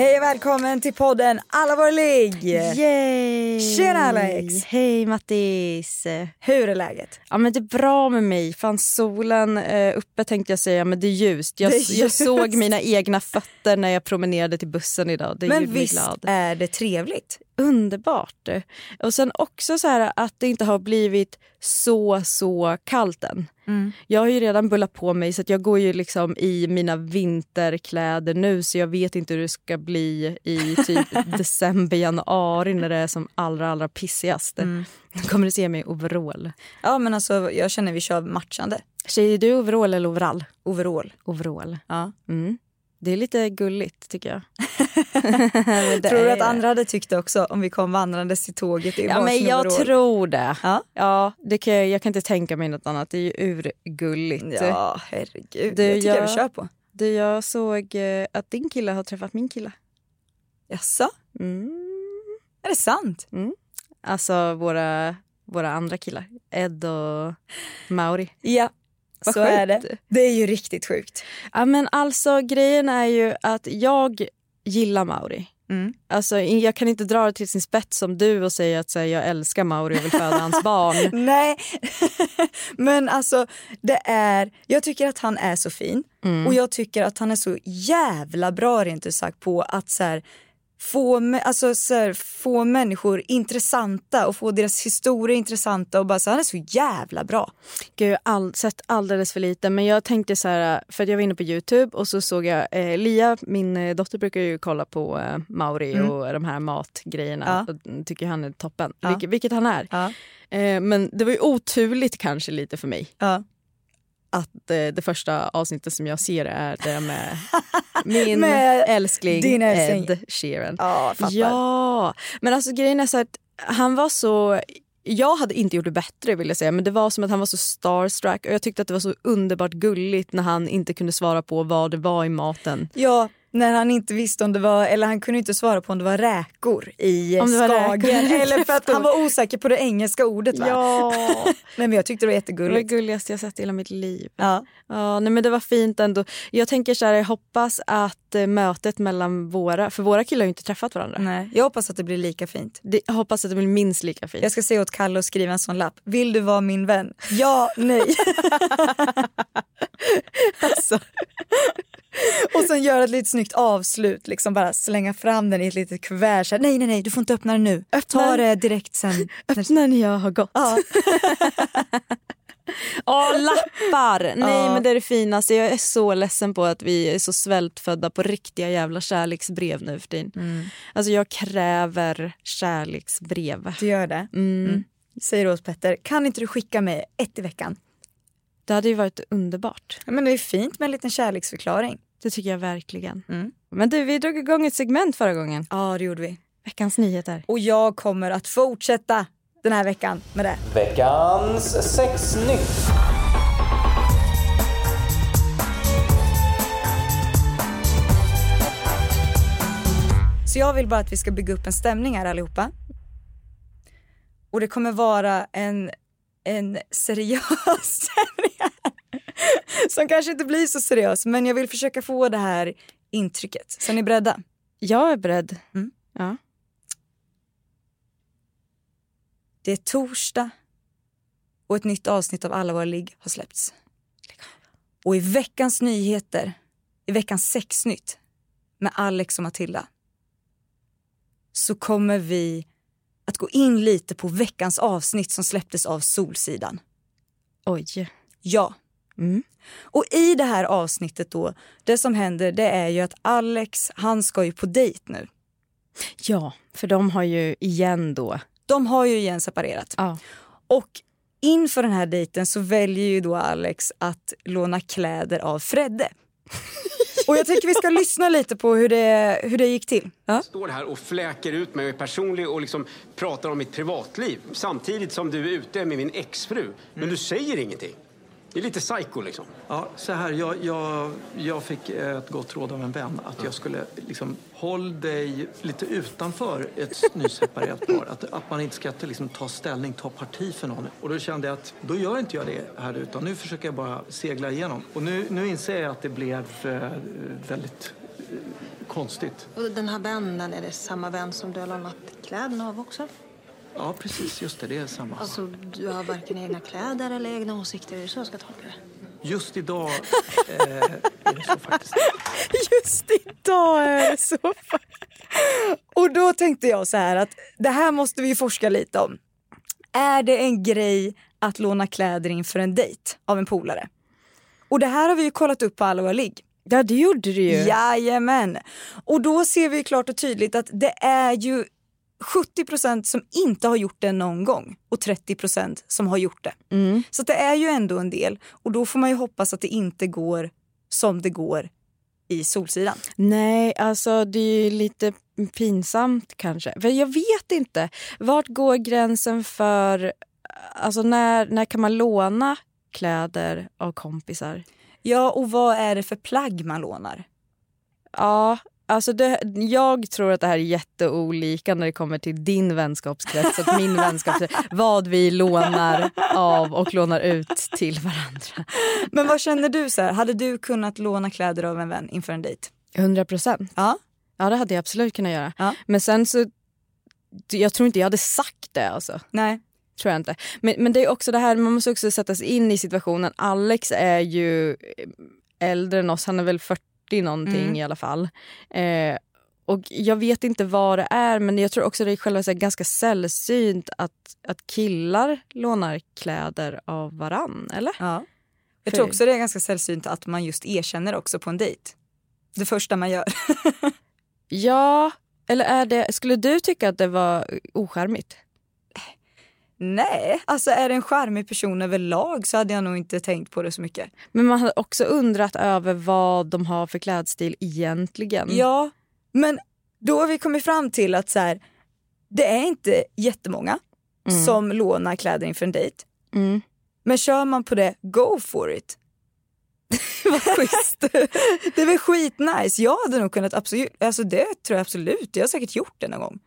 Hej och välkommen till podden Alla våra ligg! Yay! Tjena Alex! Hej Mattis! Hur är läget? Ja men det är bra med mig. Fan solen eh, uppe tänkte jag säga men det är ljust. Jag, Det är jag ljust. såg mina egna fötter när jag promenerade till bussen idag. Det Men visst är det trevligt? Underbart. Och sen också så här att det inte har blivit så så kallt än. Mm. Jag har ju redan bullat på mig så att jag går ju liksom i mina vinterkläder nu så jag vet inte hur det ska bli i typ december, januari när det är som allra allra pissigast. Mm. Då kommer du se mig i overall. Ja men alltså jag känner vi kör matchande. Tjej, är du overall eller overall? Overall. Overall. Ja. Mm. Det är lite gulligt tycker jag. Det Tror du att andra hade tyckt det också om vi kom vandrandes till tåget i Ja men jag overall? tror det. Ja. Ja, det kan jag, jag kan inte tänka mig något annat. Det är ju urgulligt. Ja herregud, Du, jag tycker jag jag- vi kör på. Du, jag såg eh, att din kille har träffat min kille. Jaså? Mm. Är det sant? Alltså våra, våra andra killar. Ed och Mauri. Ja, Vad så är sjukt. det. Det är ju riktigt sjukt. Ja men alltså grejen är ju att jag gillar Mauri. Mm. Alltså, jag kan inte dra det till sin spets som du och säga att här, jag älskar Mauri och vill föda hans barn. Nej, men alltså det är, jag tycker att han är så fin Mm. och jag tycker att han är så jävla bra rent ut sagt på att så här, få, alltså, så här, få människor intressanta och få deras historier intressanta och bara så han är så jävla bra. Gud, jag har all, sett alldeles för lite. Men jag tänkte så här, för att jag var inne på Youtube och så såg jag, eh, Lia, min eh, dotter brukar ju kolla på eh, Mauri Mm. och de här matgrejerna. Ja. Och tycker han är toppen, Ja. vilket, vilket han är. Ja. Eh, men det var ju oturligt kanske lite för mig. Ja. Att eh, det första avsnittet som jag ser är det med min Med älskling, din älskling. Ed Sheeran. Ja, fattar. Ja, men alltså grejen är så att han var så... Jag hade inte gjort det bättre vill jag säga men det var som att han var så starstruck och jag tyckte att det var så underbart gulligt när han inte kunde svara på vad det var i maten. Ja, när han inte visste om det var, eller han kunde inte svara på om det var räkor i eh, Om det var skagen. Eller för att han var osäker på det engelska ordet va? Ja, Nej men jag tyckte det var det var det jättegulligt. gulligaste jag sett i hela mitt liv. Ja. Ja, nej, men det var fint ändå. Jag tänker så här, jag hoppas att eh, mötet mellan våra, för våra killar har ju inte träffat varandra. Nej, jag hoppas att det blir lika fint. Det, jag hoppas att det blir minst lika fint. Jag ska säga åt Kalle och skriva en sån lapp. Vill du vara min vän? Ja, nej. Alltså. och sen göra ett lite snyggt avslut, liksom bara slänga fram den i ett litet kuvert. Så här, nej, nej, nej, du får inte öppna den nu. Öppna Ta det direkt sen. Öppna när jag har gått. Ja. Åh, lappar! Nej Ja. men det är det finaste. Jag är så ledsen på att vi är så svältfödda på riktiga jävla kärleksbrev nu för tiden. Mm. Alltså jag kräver kärleksbrev. Du gör det? Mm. Säger åt Petter, kan inte du skicka mig ett i veckan? Det hade ju varit underbart. Ja, men det är fint med en liten kärleksförklaring. Det tycker jag verkligen. Mm. Men du, vi drog igång ett segment förra gången. Ja, det gjorde vi. Veckans nyheter. Och jag kommer att fortsätta den här veckan med det. Veckans sexnytt. Så jag vill bara att vi ska bygga upp en stämning här allihopa. Och det kommer vara en, en seriös stämning här. Som kanske inte blir så seriös men jag vill försöka få det här intrycket. Så är ni beredda? Jag är beredd. Mm. Ja. Det är torsdag och ett nytt avsnitt av Alla våra ligg har släppts. Och i veckans nyheter, i veckans sexnytt med Alex och Matilda så kommer vi att gå in lite på veckans avsnitt som släpptes av Solsidan. Oj. Ja. Mm. Och i det här avsnittet då, det som händer det är ju att Alex, han ska ju på dejt nu. Ja, för de har ju igen då. De har ju igen separerat. Ja. Och inför den här dejten så väljer ju då Alex att låna kläder av Fredde. Och jag tänker vi ska lyssna lite på hur det, hur det gick till. Ja. står här och fläker ut mig och är personlig och liksom pratar om mitt privatliv samtidigt som du är ute med min exfru. Men du säger ingenting. Det är lite psycho liksom. Ja, så här, jag, jag, jag fick ett gott råd av en vän att jag skulle liksom, håll dig lite utanför ett nyseparerat par. Att, att man inte ska liksom, ta ställning, ta parti för någon. Och då kände jag att då gör inte jag det här utan nu försöker jag bara segla igenom. Och nu, nu inser jag att det blev eh, väldigt eh, konstigt. Och den här vännen, är det samma vän som du har lånat kläderna av också? Ja, precis. Just det, det är samma. Alltså, du har varken egna kläder eller egna åsikter, är det så jag ska tolka det? Just idag eh, är det så faktiskt. Just idag är det så. Och då tänkte jag så här att det här måste vi forska lite om. Är det en grej att låna kläder inför en dejt av en polare? Och det här har vi ju kollat upp på alla våra ligg. Ja det gjorde du ju. Jajamän. Och då ser vi klart och tydligt att det är ju 70% som inte har gjort det någon gång och 30% som har gjort det. Mm. Så det är ju ändå en del och då får man ju hoppas att det inte går som det går i Solsidan. Nej, alltså det är ju lite pinsamt kanske. För jag vet inte. Vart går gränsen för... Alltså när, när kan man låna kläder av kompisar? Ja, och vad är det för plagg man lånar? Ja, alltså det, jag tror att det här är jätteolika när det kommer till din vänskapskrets och min vänskapskrets. Vad vi lånar av och lånar ut till varandra. Men vad känner du? så här? Hade du kunnat låna kläder av en vän inför en dejt? 100 procent. Ja. Ja, det hade jag absolut kunnat göra. Ja. Men sen så... Jag tror inte jag hade sagt det alltså. Nej. Tror jag inte. Men, men det är också det här, man måste också sätta sig in i situationen. Alex är ju äldre än oss, han är väl 40 någonting Mm. i alla fall. Eh, och jag vet inte vad det är men jag tror också det är själva så ganska sällsynt att, att killar lånar kläder av varann, eller? Ja. Jag För- tror också det är ganska sällsynt att man just erkänner också på en dejt. Det första man gör. Ja, eller är det, skulle du tycka att det var ocharmigt? Nej, alltså är det en charmig person överlag så hade jag nog inte tänkt på det så mycket. Men man hade också undrat över vad de har för klädstil egentligen. Ja, men då har vi kommit fram till att så här, det är inte jättemånga Mm. som lånar kläder inför en dejt. Mm. Men kör man på det, go for it. Vad schysst. det är väl skitnice. Jag hade nog kunnat absolut, alltså det tror jag absolut. Jag har säkert gjort det någon gång.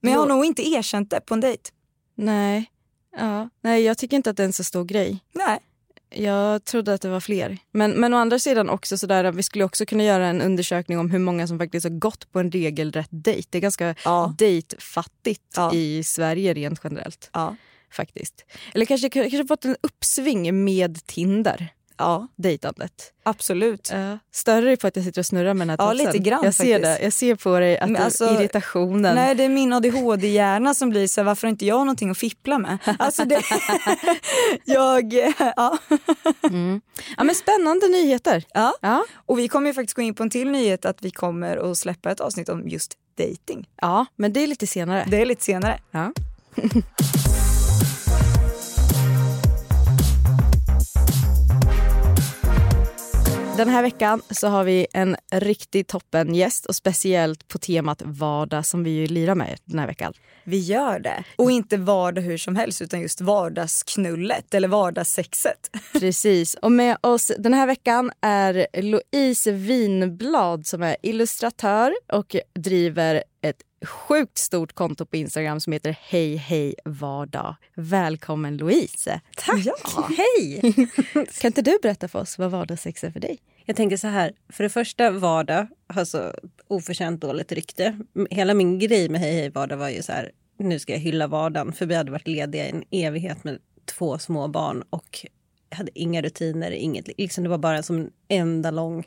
Men jag har nog inte erkänt det på en dejt. Nej. Ja. Nej, jag tycker inte att det är en så stor grej. Nej. Jag trodde att det var fler. Men, men å andra sidan också sådär, att vi skulle också kunna göra en undersökning om hur många som faktiskt har gått på en regelrätt dejt. Det är ganska Ja. dejtfattigt Ja. i Sverige rent generellt. Ja. Faktiskt. Eller kanske, kanske fått en uppsving med Tinder. Ja, Dejtandet. absolut. Ja. Större är på att jag sitter och snurrar med den här Ja, lite grann Jag ser faktiskt. det. Jag ser på dig att alltså, irritationen. Nej, det är min ADHD-hjärna som blir så här, varför har inte jag någonting att fippla med? Alltså det, jag, ja. Mm. Ja, men spännande nyheter. ja. Ja. Och vi kommer ju faktiskt gå in på en till nyhet att vi kommer att släppa ett avsnitt om just dating. ja, men det är lite senare. Det är lite senare. Ja. Den här veckan så har vi en riktigt toppen gäst och speciellt på temat vardag som vi ju lirar med den här veckan. Vi gör det. Och inte vardag hur som helst utan just vardagsknullet eller vardagssexet. Precis. Och med oss den här veckan är Louise Winblad som är illustratör och driver ett sjukt stort konto på Instagram som heter Hej hej vardag. Välkommen Louise! Tack! Ja. Hej! Kan inte du berätta för oss vad vardagssex är för dig? Jag tänker så här, för det första vardag har så oförtjänt dåligt rykte. Hela min grej med Hej hej vardag var ju så här, nu ska jag hylla vardagen. För vi hade varit lediga i en evighet med två små barn och hade inga rutiner, inget, liksom det var bara som en enda lång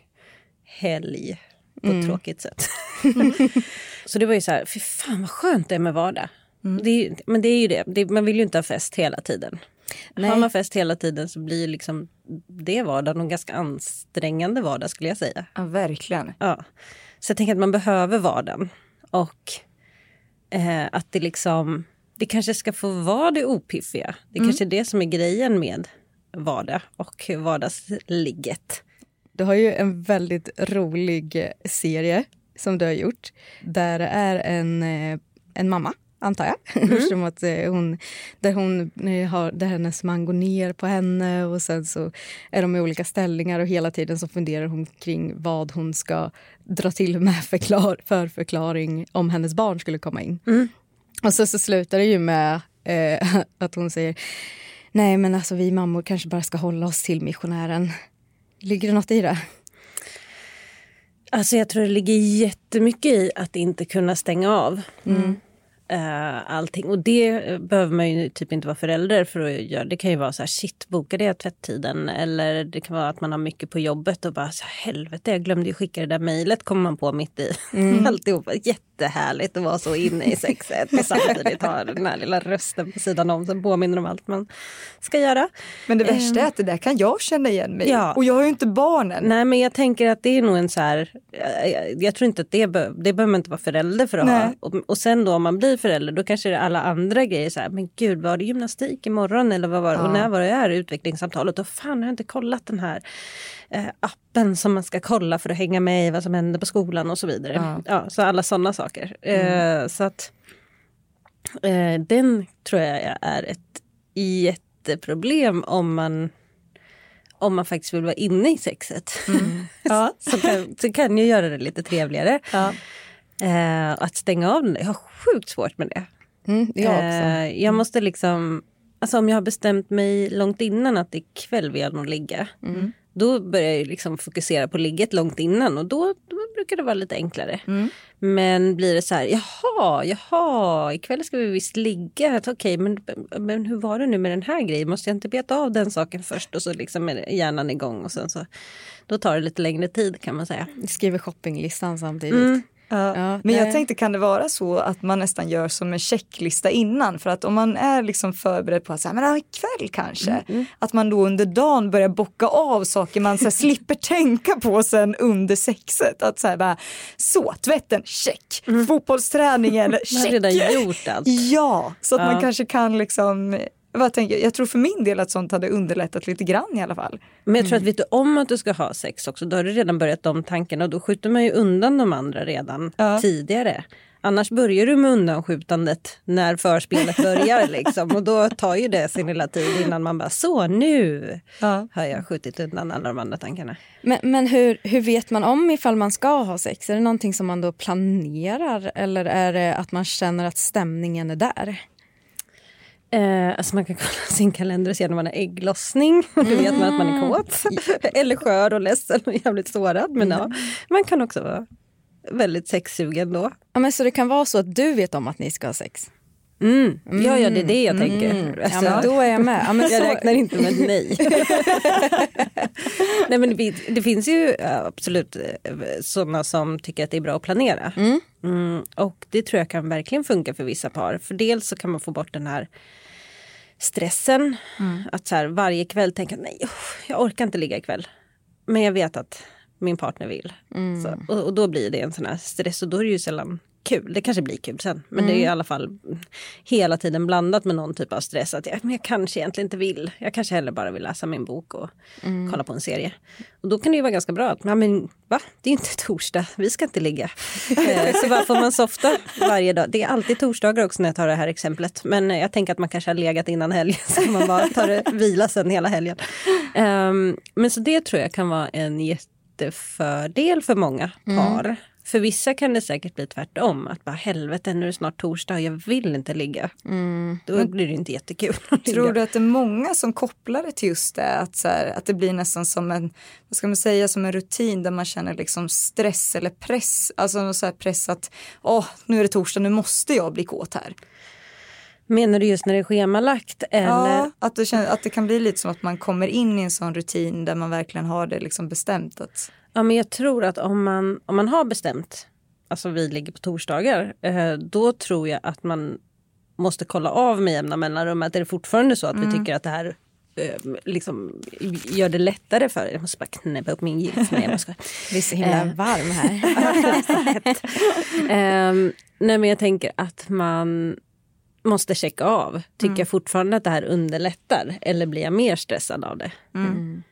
helg på ett tråkigt sätt. så det var ju så här, fy fan vad skönt det är med vardag. Det är, men det är ju det, det, man vill ju inte ha fest hela tiden. Har man fest hela tiden så blir liksom det vardagen och ganska ansträngande vardag skulle jag säga. Ja, verkligen. Ja. Så jag tänker att man behöver vardagen. Och eh, att det liksom, det kanske ska få vara det opiffiga. Det är kanske är det som är grejen med vardag och vardagsligget. Du har ju en väldigt rolig serie som du har gjort där det är en, eh, en mamma antar jag. Mm. Som att eh, hon, där, hon eh, har, där hennes man går ner på henne och sen så är de i olika ställningar och hela tiden så funderar hon kring vad hon ska dra till med förklar, för förklaring om hennes barn skulle komma in. Mm. Och så, så slutar det ju med eh, att hon säger Nej men alltså vi mammor kanske bara ska hålla oss till missionären. Ligger det något i det? Alltså jag tror det ligger jättemycket i att inte kunna stänga av. Mm eh, allting. Och det eh, behöver man ju typ inte vara förälder för att göra. Det kan ju vara så här, shit, bokade jag tvätttiden? Eller det kan vara att man har mycket på jobbet och bara, så helvete, jag glömde ju skicka det där mejlet, kommer man på mitt i Mm. alltihopa. Jättehärligt att vara så inne i sexet och samtidigt ha den här lilla rösten på sidan om som påminner om allt man ska göra. Men det värsta Ehm. är att det där kan jag känna igen mig. Ja. Och jag har ju inte barnen. Nej men jag tänker att det är nog en så här, eh, jag, jag tror inte att det, be, det behöver man inte vara förälder för att Nej. ha. Och, och sen då om man blir förälder då kanske det är alla andra grejer så här, men gud var det gymnastik imorgon eller vad var det? Ja. Och när var det här utvecklingssamtalet? Då fan har jag inte kollat den här eh, appen som man ska kolla för att hänga med i vad som händer på skolan och så vidare. Ja. Ja, så alla sådana saker. Mm. Eh, så att eh, den tror jag är ett jätteproblem om man om man faktiskt vill vara inne i sexet. Ja. så, kan, så kan ju göra det lite trevligare. Ja. Eh, att stänga av den, jag har sjukt svårt med det. Mm, jag också. Eh, jag måste liksom, alltså om jag har bestämt mig långt innan att ikväll vill jag nog ligga. Mm. Då börjar jag liksom fokusera på ligget långt innan och då, då brukar det vara lite enklare. Mm. Men blir det så här, jaha, jaha, ikväll ska vi visst ligga. Okej, men, men hur var det nu med den här grejen? Måste jag inte beta av den saken först? Och så liksom är hjärnan igång och sen så, då tar det lite längre tid kan man säga. Skriver shoppinglistan samtidigt. Mm. Ja. Ja, Men jag nej. tänkte, kan det vara så att man nästan gör som en checklista innan? För att om man är liksom förberedd på att säga, men ja, ikväll kanske, att man då under dagen börjar bocka av saker man så här, slipper tänka på sen under sexet. Att så här, bara, så, tvätten, check, fotbollsträningen, Man har check. redan gjort allt. Ja, så att Ja. man kanske kan liksom, vad tänker jag, jag tror för min del att sånt hade underlättat lite grann i alla fall. Men jag tror att vet du om att du ska ha sex också, då har du redan börjat de tankarna och då skjuter man ju undan de andra redan Ja. tidigare. Annars börjar du med undanskjutandet när förspelet börjar liksom och då tar ju det sin lilla tid innan man bara så nu Ja. har jag skjutit undan alla de andra tankarna. Men, men hur, hur vet man om ifall man ska ha sex? Är det någonting som man då planerar eller är det att man känner att stämningen är där? Eh, alltså man kan kolla sin kalender och se när man har ägglossning. Då vet man att man är kåt. Eller skör och ledsen och jävligt sårad. Men ja, man kan också vara väldigt sexsugen då. Ja, men så det kan vara så att du vet om att ni ska ha sex? Mm. Ja, ja, det är det jag tänker. Alltså, Ja, men då är jag med. Ja, men jag så, räknar inte med ett nej. nej men det, det finns ju absolut eh, sådana som tycker att det är bra att planera. Mm, och det tror jag kan verkligen funka för vissa par. För dels så kan man få bort den här stressen. Att så här, varje kväll tänka nej, jag orkar inte ligga ikväll. Men jag vet att min partner vill. Så, och, och då blir det en sån här stress och då är det ju sällan kul. Det kanske blir kul sen. Men det är i alla fall hela tiden blandat med någon typ av stress. Att jag, men jag kanske egentligen inte vill. Jag kanske hellre bara vill läsa min bok och kolla på en serie. Och då kan det ju vara ganska bra att, men va? Det är inte torsdag, vi ska inte ligga. eh, så varför får man softa varje dag? Det är alltid torsdagar också när jag tar det här exemplet. Men eh, jag tänker att man kanske har legat innan helgen så man bara tar det vila sen hela helgen. Ehm, men så det tror jag kan vara en jättefördel för många par. För vissa kan det säkert bli tvärtom. Att bara helvete nu är det snart torsdag och jag vill inte ligga. Då blir det inte jättekul att ligga. Tror du att det är många som kopplar det till just det? Att, så här, att det blir nästan som en, vad ska man säga, som en rutin där man känner liksom stress eller press. Alltså så här press att, åh, nu är det torsdag, nu måste jag bli kåt här. Menar du just när det är schemalagt? Eller? Ja, att det, känns, att det kan bli lite som att man kommer in i en sån rutin där man verkligen har det liksom bestämt. Att, Ja, men jag tror att om man, om man har bestämt, alltså vi ligger på torsdagar, eh, då tror jag att man måste kolla av med jämna mellanrum. Att är det fortfarande så att vi tycker att det här eh, liksom gör det lättare för Jag måste bara knäppa upp min jeans. Nej, jag skojar. det är så himla Eh. varm här. Ehm, nej men jag tänker att man måste checka av. Tycker jag fortfarande att det här underlättar eller blir jag mer stressad av det? Mm.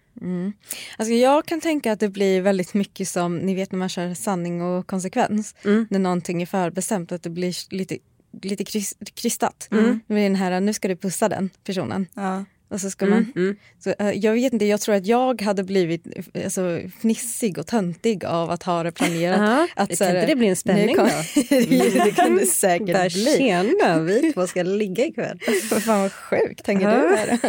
Alltså jag kan tänka att det blir väldigt mycket som, ni vet när man kör sanning och konsekvens. Mm. När någonting är förbestämt, att det blir lite, lite krist, kristat. Mm. Med den här, nu ska du pussa den personen. Ja. Och så ska Mm, man, mm. så, eh, jag vet inte, jag tror att jag hade blivit alltså, fnissig och töntig av att ha det planerat. Ja, att, det kan inte det bli en spänning kom- då? det, kan det säkert Bara, bli. Tjena, vi två ska ligga ikväll. Fan vad sjukt, tänker Ja. du här?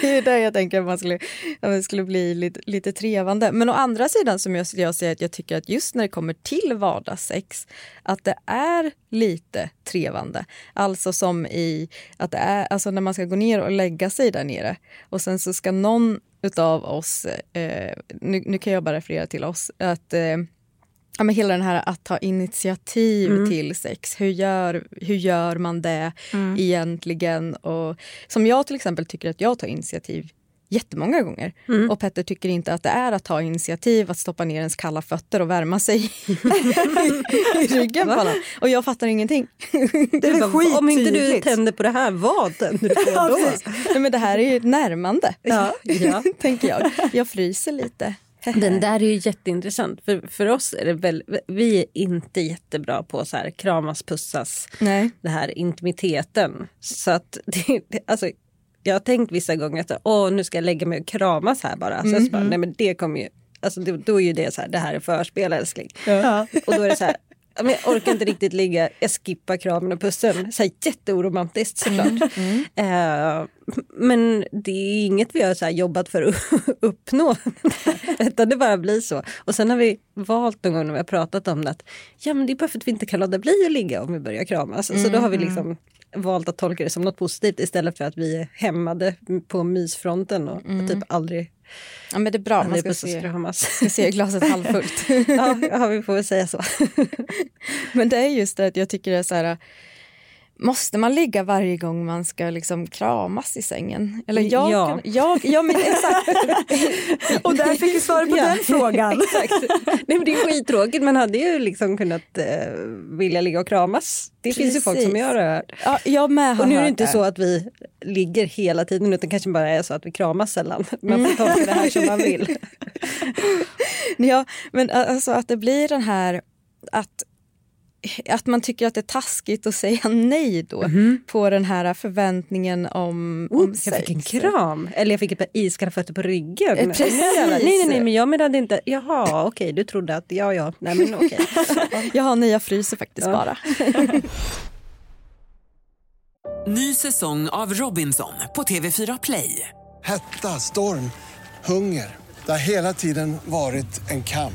Det är där jag tänker att man skulle, att det skulle bli lite, lite trevande. Men å andra sidan som jag, jag säger att jag tycker att just när det kommer till vardagssex att det är lite trevande. Alltså som i att det är, alltså när man ska gå ner och lägga sig där nere och sen så ska någon utav oss, eh, nu, nu kan jag bara referera till oss, att eh, Ja, men hela den här att ta initiativ Mm. till sex. Hur gör, hur gör man det Mm. egentligen? Och, som jag till exempel tycker att jag tar initiativ jättemånga gånger. Mm. Och Petter tycker inte att det är att ta initiativ att stoppa ner ens kalla fötter och värma sig i ryggen på honom. Och jag fattar ingenting. Det är Bara, Om inte du tänder på det här, vad tänder du på då? Nej, men det här är ju ett närmande, Ja, ja. tänker jag. Jag fryser lite. Den där är ju jätteintressant. För, för oss är det väl, vi är inte jättebra på så här kramas, pussas, Nej. det här intimiteten. Så att det, det, alltså, jag har tänkt vissa gånger att Åh, nu ska jag lägga mig och kramas här bara. Så Mm, så bara nej men det kommer ju, alltså, det, då är ju det så här, det här är förspel älskling. Ja. Och då är det så här, men jag orkar inte riktigt ligga, jag skippar kramen och pussen. Så här, jätteoromantiskt såklart. Eh, men det är inget vi har så jobbat för att uppnå. Utan det bara blir så. Och sen har vi valt någon gång när vi har pratat om det att ja, men det är bara för att vi inte kan låta bli att ligga om vi börjar kramas. Så då har vi liksom valt att tolka det som något positivt istället för att vi är hämmade på mysfronten och typ aldrig, Ja, men det är bra. Man ska se, ska se glaset halvfullt. ja, ja, vi får väl säga så. Men det är just det att jag tycker det är så här Måste man ligga varje gång man ska liksom kramas i sängen? Eller jag, Ja. kan, jag, ja men exakt. Och där fick vi svar på Ja. den frågan. Exakt. Nej, men det är skittråkigt. Man hade ju liksom kunnat eh, vilja ligga och kramas. Det finns ju folk som Precis. gör det. Ja, jag med Och nu är det inte så att vi ligger hela tiden utan kanske bara är så att vi kramas sällan. Man får tolka det här som man vill. Ja, men alltså att det blir den här att att man tycker att det är taskigt att säga nej då på den här förväntningen om, om Oops, jag fick en sex. kram. Eller jag fick ett par iskalla fötter på ryggen. Eh, precis. Nej, nej, nej, men jag menade inte... Jaha, okej, du trodde att... Ja, ja, nej men okej. Jaha, nej jag fryser faktiskt Ja. bara. Ny säsong av Robinson på TV4 Play. Hetta, storm, hunger. Det har hela tiden varit en kamp.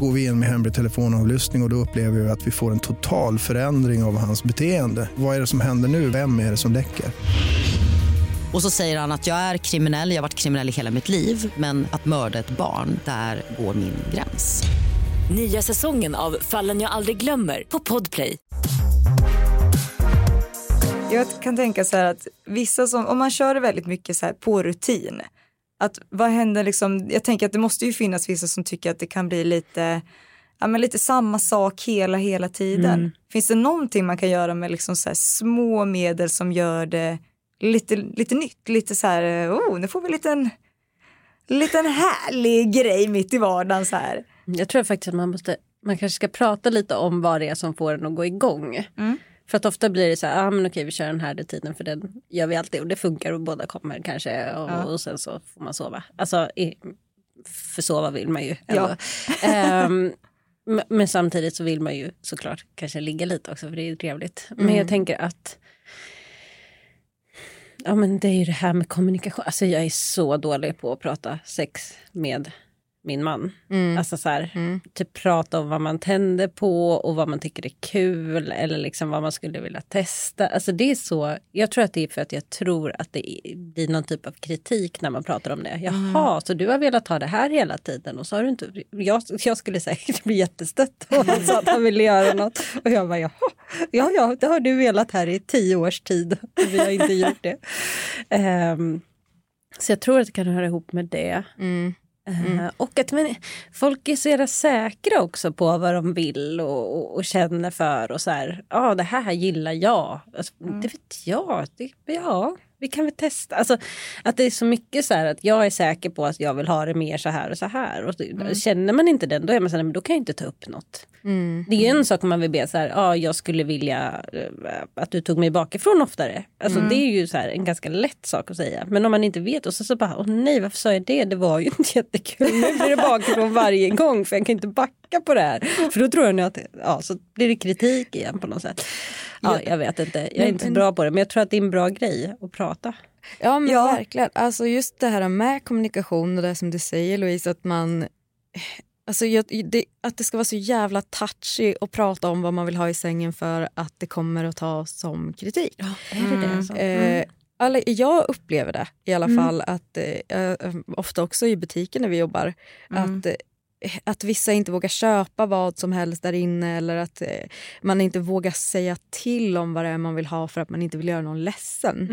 Går vi in med hemlig telefonavlyssning och, och då upplever vi att vi får en total förändring av hans beteende. Vad är det som händer nu? Vem är det som läcker? Och så säger han att jag är kriminell, jag har varit kriminell i hela mitt liv men att mörda ett barn, där går min gräns. Nya säsongen av Fallen jag aldrig glömmer på Podplay. Jag kan tänka så här att vissa som, om man kör det väldigt mycket så här på rutin, att vad händer liksom, jag tänker att det måste ju finnas vissa som tycker att det kan bli lite, ja men lite samma sak hela, hela tiden. Mm. Finns det någonting man kan göra med liksom så små medel som gör det lite, lite nytt, lite så här, oh nu får vi en liten, liten härlig grej mitt i vardagen så här. Jag tror faktiskt att man måste, man kanske ska prata lite om vad det är som får en att gå igång. Mm. För att ofta blir det så här, ah, men okej vi kör den här tiden för den gör vi alltid och det funkar och båda kommer kanske och, Ja. och sen så får man sova. Alltså i, för sova vill man ju Ja. men- men samtidigt så vill man ju såklart kanske ligga lite också för det är ju trevligt. Men Mm. jag tänker att Ja men det är ju det här med kommunikation. Alltså jag är så dålig på att prata sex med min man. Mm. Alltså så här, typ prata om vad man tänder på och vad man tycker är kul eller liksom vad man skulle vilja testa. Alltså det är så, jag tror att det är för att jag tror att det blir någon typ av kritik när man pratar om det. Jaha, så du har velat ha det här hela tiden och så har du inte, jag, jag skulle säkert bli jättestött om han sa att han ville göra något och jag bara jaha, ja ja, det har du velat här i tio års tid och vi har inte gjort det. Ehm, så jag tror att det kan höra ihop med det. Mm. Eh, Och att men, folk är så jävla säkra också på vad de vill och, och, och känner för. och så här, Ja, det här gillar jag. Alltså, Det vet jag. Det, ja, vi kan väl testa. Alltså, att det är så mycket så här att jag är säker på att jag vill ha det mer så här och så här. Och det, Känner man inte den, då är man så här, men då kan jag inte ta upp något. Mm. Det är ju en sak om man vill be så här, ja, jag skulle vilja eh, att du tog mig bakifrån oftare. Alltså Mm. det är ju så här en ganska lätt sak att säga. Men om man inte vet och så, så bara, åh nej varför sa jag det? Det var ju inte jättekul. Nu blir det bakifrån varje gång för jag kan inte backa på det här. För då tror jag nu att, ja så blir det kritik igen på något sätt. Ja, jag vet inte, jag är Men- inte så bra på det men jag tror att det är en bra grej att prata. Ja men verkligen. Alltså just det här med kommunikation och det som du säger Louise att man Alltså jag, det, att det ska vara så jävla touchy att prata om vad man vill ha i sängen för att det kommer att tas som kritik. är det det alltså? Eh, alla, jag upplever det i alla Mm. fall, att eh, eh, ofta också i butiken när vi jobbar, Mm. att, eh, att vissa inte vågar köpa vad som helst där inne eller att eh, man inte vågar säga till om vad det är man vill ha för att man inte vill göra någon ledsen.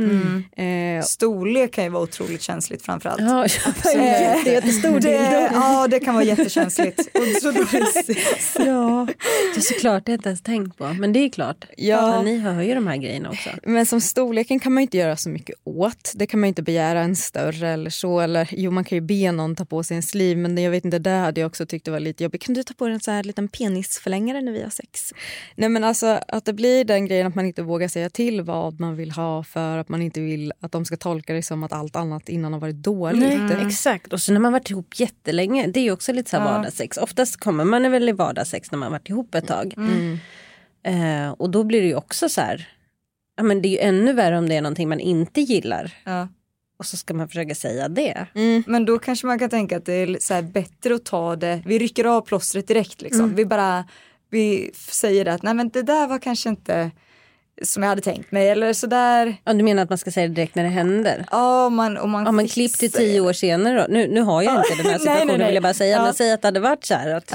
Mm. Eh, Storlek kan ju vara otroligt känsligt framförallt. Ja, Absolut. jätte- jättestor det. Ja, det kan vara jättekänsligt. Och så då, ja, det är såklart det har jag inte ens tänkt på. Men det är klart, Ja. Men ni hör ju de här grejerna också. Men som storleken kan man inte göra så mycket åt. Det kan man inte begära en större eller så. Eller jo, man kan ju be någon ta på sig en sleeve men det, jag vet inte, det hade jag också tyckt det var lite jobbigt. Kan du ta på dig en så här liten penisförlängare när vi har sex? Nej men alltså att det blir den grejen att man inte vågar säga till vad man vill ha för att man inte vill att de ska tolka det som att allt annat innan har varit dåligt. Nej, Exakt, och så när man varit ihop jättelänge, det är ju också lite så här Ja. vardagssex. Oftast kommer man väl i vardagssex när man varit ihop ett tag. Mm. Eh, och då blir det ju också så här, ja men det är ju ännu värre om det är någonting man inte gillar. Ja. Och så ska man försöka säga det. Men då kanske man kan tänka att det är så här bättre att ta det, vi rycker av plåstret direkt liksom. Mm. Vi bara, vi säger att nej men det där var kanske inte som jag hade tänkt mig eller sådär. Ja, du menar att man ska säga det direkt när det händer? Ja, man, och man Ja men klipp till tio år senare då. Nu, nu har jag inte den här Nej, situationen nej, nej. vill jag bara säga. Ja. Men säg att det hade varit så här att,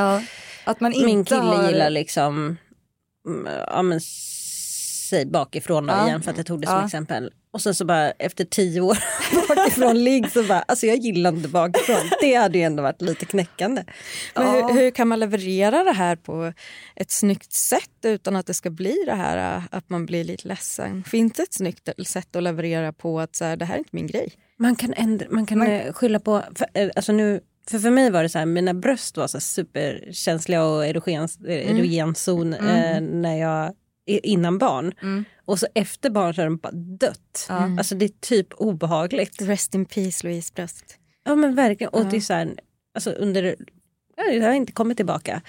att man min inte kille har- gillar liksom, mm, ja men säg bakifrån Ja. igen för att jag tog det som Ja. exempel. Och sen så bara efter tio år bakifrån ligg så bara, alltså jag gillar inte bakifrån. Det hade ju ändå varit lite knäckande. Men hur, hur kan man leverera det här på ett snyggt sätt utan att det ska bli det här äh, att man blir lite ledsen? Finns det ett snyggt sätt att leverera på att så här, det här är inte min grej? Man kan, ändra, man kan eh, skylla på, för, eh, alltså nu, för, för mig var det så här, mina bröst var så superkänsliga och erogen, eh, Mm. erogenzon eh, Mm. när jag, innan barn. Och så efter barn så har de bara dött. Ja. Alltså det är typ obehagligt. Rest in peace Louise bröst. Ja men verkligen. Och Ja. det är så här, alltså under, ja, det har inte kommit tillbaka.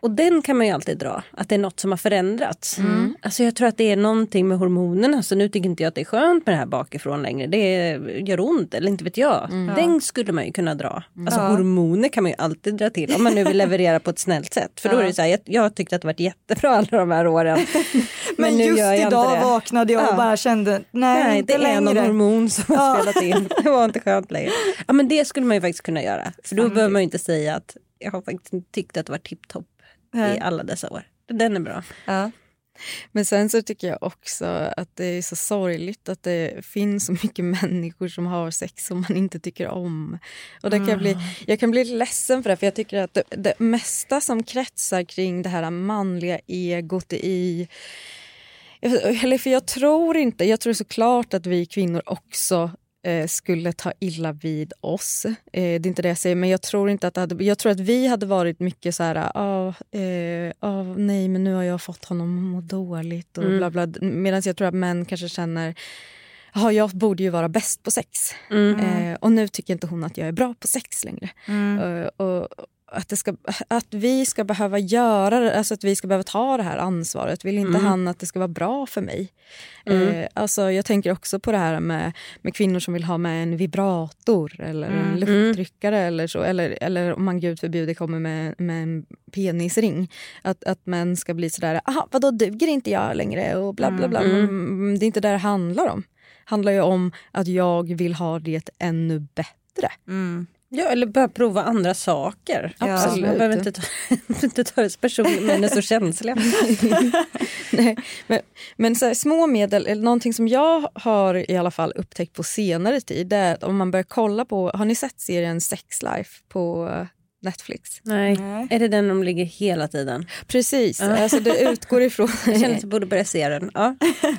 Och den kan man ju alltid dra, att det är något som har förändrats. Mm. Alltså jag tror att det är någonting med hormonerna, så nu tycker inte jag att det är skönt med det här bakifrån längre. Det gör ont, eller inte vet jag. Mm. Den skulle man ju kunna dra. Alltså Ja. hormoner kan man ju alltid dra till, om man nu vill leverera på ett snällt sätt. För då Ja. är det så här, jag, jag har tyckt att det varit jättebra alla de här åren. Men, nu just idag vaknade jag och Ja. bara kände, nej, Nej, inte det är längre. någon hormon som har spelat in. Det var inte skönt längre. Ja, men det skulle man ju faktiskt kunna göra. För då behöver man ju inte säga att jag har faktiskt tyckt att det var tipptopp i alla dessa år. Den är bra. Ja. Men sen så tycker jag också att det är så sorgligt att det finns så mycket människor som har sex som man inte tycker om. Och det kan jag, bli, Ah. jag kan bli ledsen för det, för jag tycker att det, det mesta som kretsar kring det här manliga egot i eller för jag tror inte, jag tror såklart att vi kvinnor också skulle ta illa vid oss. Eh, det är inte det jag säger, men jag tror inte att hade, jag tror att vi hade varit mycket så här, ah, eh, ah, nej men nu har jag fått honom att må dåligt och Mm. bla bla. Medan jag tror att män kanske känner, ja jag borde ju vara bäst på sex. Mm. Eh, och nu tycker inte hon att jag är bra på sex längre. Mm. Eh, och, att, det ska, att vi ska behöva göra det, alltså att vi ska behöva ta det här ansvaret. Vill inte Mm. han att det ska vara bra för mig? Mm. Eh, alltså jag tänker också på det här med, med kvinnor som vill ha med en vibrator eller Mm. en lufttryckare eller så. Eller, eller om man gud förbjude kommer med, med en penisring. Att, att män ska bli sådär, aha vadå duger inte jag längre och bla bla bla. Mm. Mm, Det är inte det det handlar om. Det handlar ju om att jag vill ha det ännu bättre. Ja, eller börja prova andra saker. Ja, Alltså, man absolut. behöver inte ta, inte ta det så personligt, men är så känsliga. Nej, men men så här, små medel, eller någonting som jag har i alla fall upptäckt på senare tid, det är att om man börjar kolla på, har ni sett serien Sex Life på Netflix? Nej. Är det den de ligger hela tiden? Precis, Ja. alltså det utgår ifrån... Jag känner att jag borde börja se den. Ja.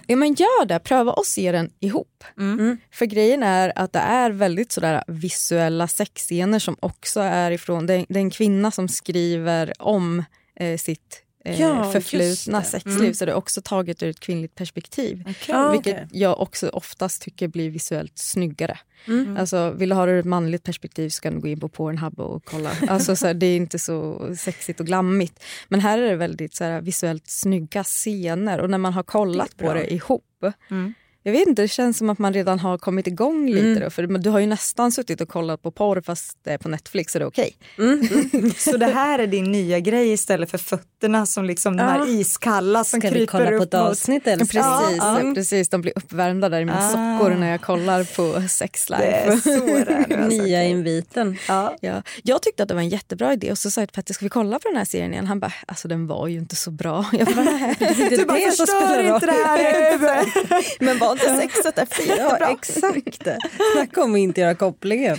Ja men gör det, pröva att se den ihop. Mm. För grejen är att det är väldigt sådär visuella sexscener som också är ifrån, det är, det är en kvinna som skriver om eh, sitt eh, Ja, förflutna sexliv Mm. så det är också taget ur ett kvinnligt perspektiv. Ah, vilket okej. jag också oftast tycker blir visuellt snyggare. Mm. Alltså, vill du ha det ur ett manligt perspektiv så kan du gå in på Pornhub och kolla. Alltså, så här, det är inte så sexigt och glammigt. Men här är det väldigt så här, visuellt snygga scener och när man har kollat på det ihop Mm. Jag vet inte, det känns som att man redan har kommit igång lite. Mm. Då, för du har ju nästan suttit och kollat på porr fast det är på Netflix så det är okej. Så det här är din nya grej istället för fötterna som liksom de Ja. här iskalla som Ska vi kryper kolla på upp ett avsnitt, mot... älskling? Precis, Ja, ja. precis, de blir uppvärmda där i mina Ah. sockor när jag kollar på Sex Life. Det är så det är nu, alltså. Nya inviten. Ja. Ja, jag tyckte att det var en jättebra idé och så sa jag till Petter, ska vi kolla på den här serien igen? Han bara, alltså den var ju inte så bra. Jag bara, "Nej." Du bara, förstör inte det här. Men var inte sexet efter Ja, jättebra? exakt. Snacka om att inte göra kopplingen.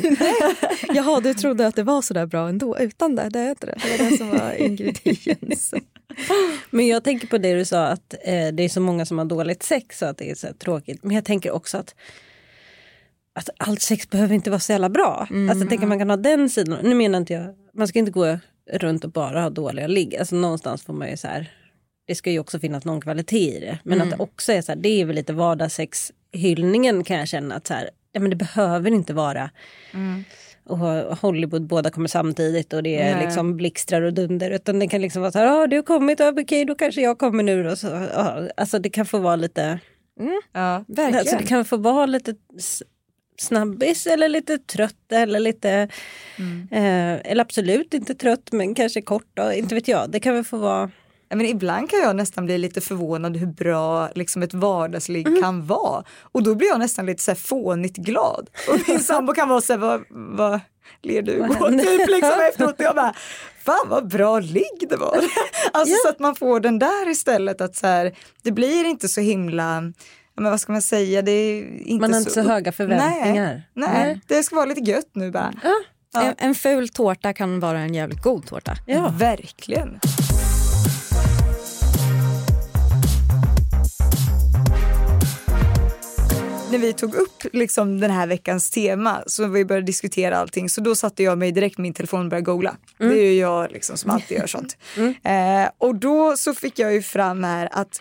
Jaha, du trodde att det var så där bra ändå utan det? Det är inte det. Det var det som var ingrediensen. Men jag tänker på det du sa att eh, det är så många som har dåligt sex och att det är så tråkigt. Men jag tänker också att att allt sex behöver inte vara så jävla bra. Mm. Alltså, jag tänker man kan ha den sidan. Nu menar inte jag, man ska inte gå runt och bara ha dåliga ligg. Alltså, någonstans får man ju så här, det ska ju också finnas någon kvalitet i det. Men Mm. att det också är så här, det är väl lite vardagssexhyllningen kan jag känna att så här, ja, men det behöver inte vara och Hollywood båda kommer samtidigt och det är Nej. liksom blixtrar och dunder. Utan det kan liksom vara så här, ah, du har kommit, ah, okej då kanske jag kommer nu. då." så, ah, alltså det kan få vara lite, Ja. Verkligen. alltså det kan få vara lite snabbis eller lite trött eller lite, eh, eller absolut inte trött men kanske kort då, inte vet jag. Det kan väl få vara, men ibland kan jag nästan bli lite förvånad hur bra liksom, ett vardagsligg kan vara. Och då blir jag nästan lite så här fånigt glad. Och min sambo kan vara så här, vad, vad ler du händer? Typ liksom efteråt. Jag bara, fan vad bra ligg det var. Alltså så att man får den där istället att så här, det blir inte så himla ja, men vad ska man säga, det är inte man har inte så höga förväntningar. Nej, nej, det ska vara lite gött nu bara. En, en ful tårta kan vara en jävligt god tårta. Ja. Verkligen. När vi tog upp liksom den här veckans tema så vi började diskutera allting så då satte jag mig direkt med min telefon och började googla. Det är ju jag liksom som alltid gör sånt. Eh, och då så fick jag ju fram här att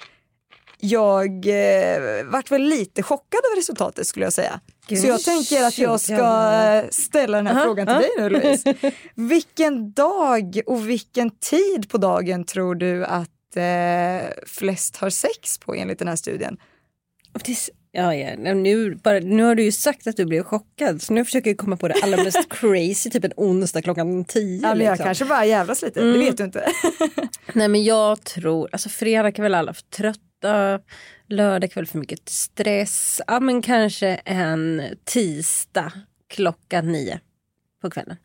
jag eh, vart väl lite chockad över resultatet skulle jag säga. Gud, så jag tänker att jag ska ställa den här frågan till dig nu Louise. Vilken dag och vilken tid på dagen tror du att eh, flest har sex på enligt den här studien? Det Ja, ja. Nu, bara, nu har du ju sagt att du blev chockad så nu försöker jag komma på det allra mest crazy, typ en onsdag klockan tio. Ja, men jag liksom. kanske bara jävlas lite, det Mm. vet du inte. Nej men jag tror, alltså fredag kväll alla för trötta, lördag kväll för mycket stress, ja men kanske en tisdag klockan nio på kvällen.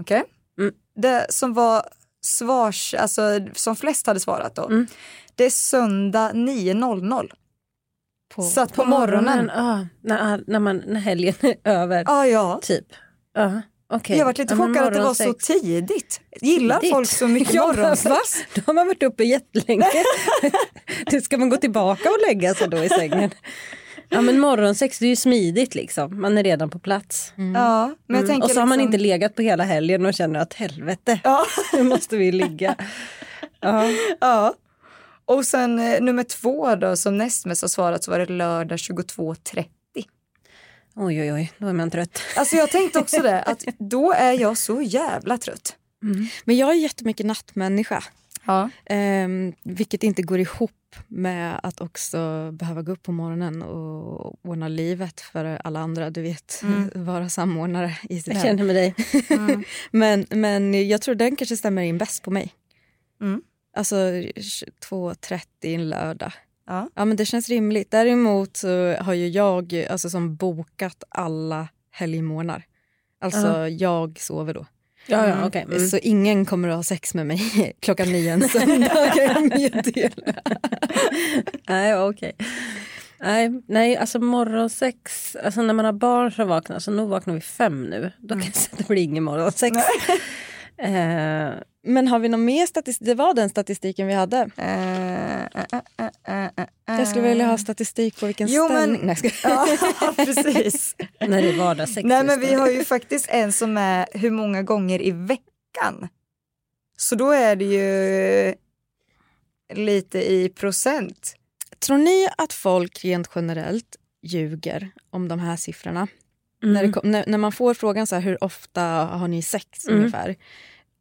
Okej. Mm. Det som var svars, alltså som flest hade svarat då, Mm. det är söndag 9.00. Så att på, morgonen. Ja, när, när, man, när helgen är över. Ja, ja. Typ. Ja, okej. Jag varit lite Ja, chockad att det var så tidigt. Gillar Tidigt. folk så mycket morgonsex? Då har man varit uppe jättelänge. det ska man gå tillbaka och lägga sig då i sängen. Ja men morgonsex det är ju smidigt liksom. Man är redan på plats. Ja, men jag Mm. tänker Och så har man liksom- inte legat på hela helgen och känner att helvete, Ja. nu måste vi ligga. Ja. ja. Och sen eh, nummer två då som näst mest har svarat så var det lördag 22.30. Oj oj oj, då är man trött. Alltså jag tänkte också det, att då är jag så jävla trött. Men jag är jättemycket nattmänniska. Ja. Ehm, vilket inte går ihop med att också behöva gå upp på morgonen och ordna livet för alla andra. Du vet, Mm. vara samordnare i sitt Jag känner med dig. men, men jag tror den kanske stämmer in bäst på mig. Mm. Alltså 2.30 en lördag. Ja. ja, men det känns rimligt. Däremot så har ju jag alltså, som bokat alla helgmånader. Alltså Ja. jag sover då. Ja, ja, okej. Mm. Så ingen kommer att ha sex med mig klockan nio en söndag kan jag meddela. Nej, okej. Nej, nej, alltså morgonsex, alltså när man har barn som vaknar, så nog vaknar vi fem nu. Då kan jag säga att det blir ingen morgonsex. Eh, Men har vi någon mer statistik? Det var den statistiken vi hade. Jag skulle vilja ha statistik på vilken Jo, men- ställning... Nej, jag skojar. Ja, precis. när det är vardagssex. Nej men vi har ju faktiskt en som är hur många gånger i veckan. Så då är det ju lite i procent. Tror ni att folk rent generellt ljuger om de här siffrorna? Mm. När, det kom, när, när man får frågan så här, hur ofta har ni sex Mm. ungefär?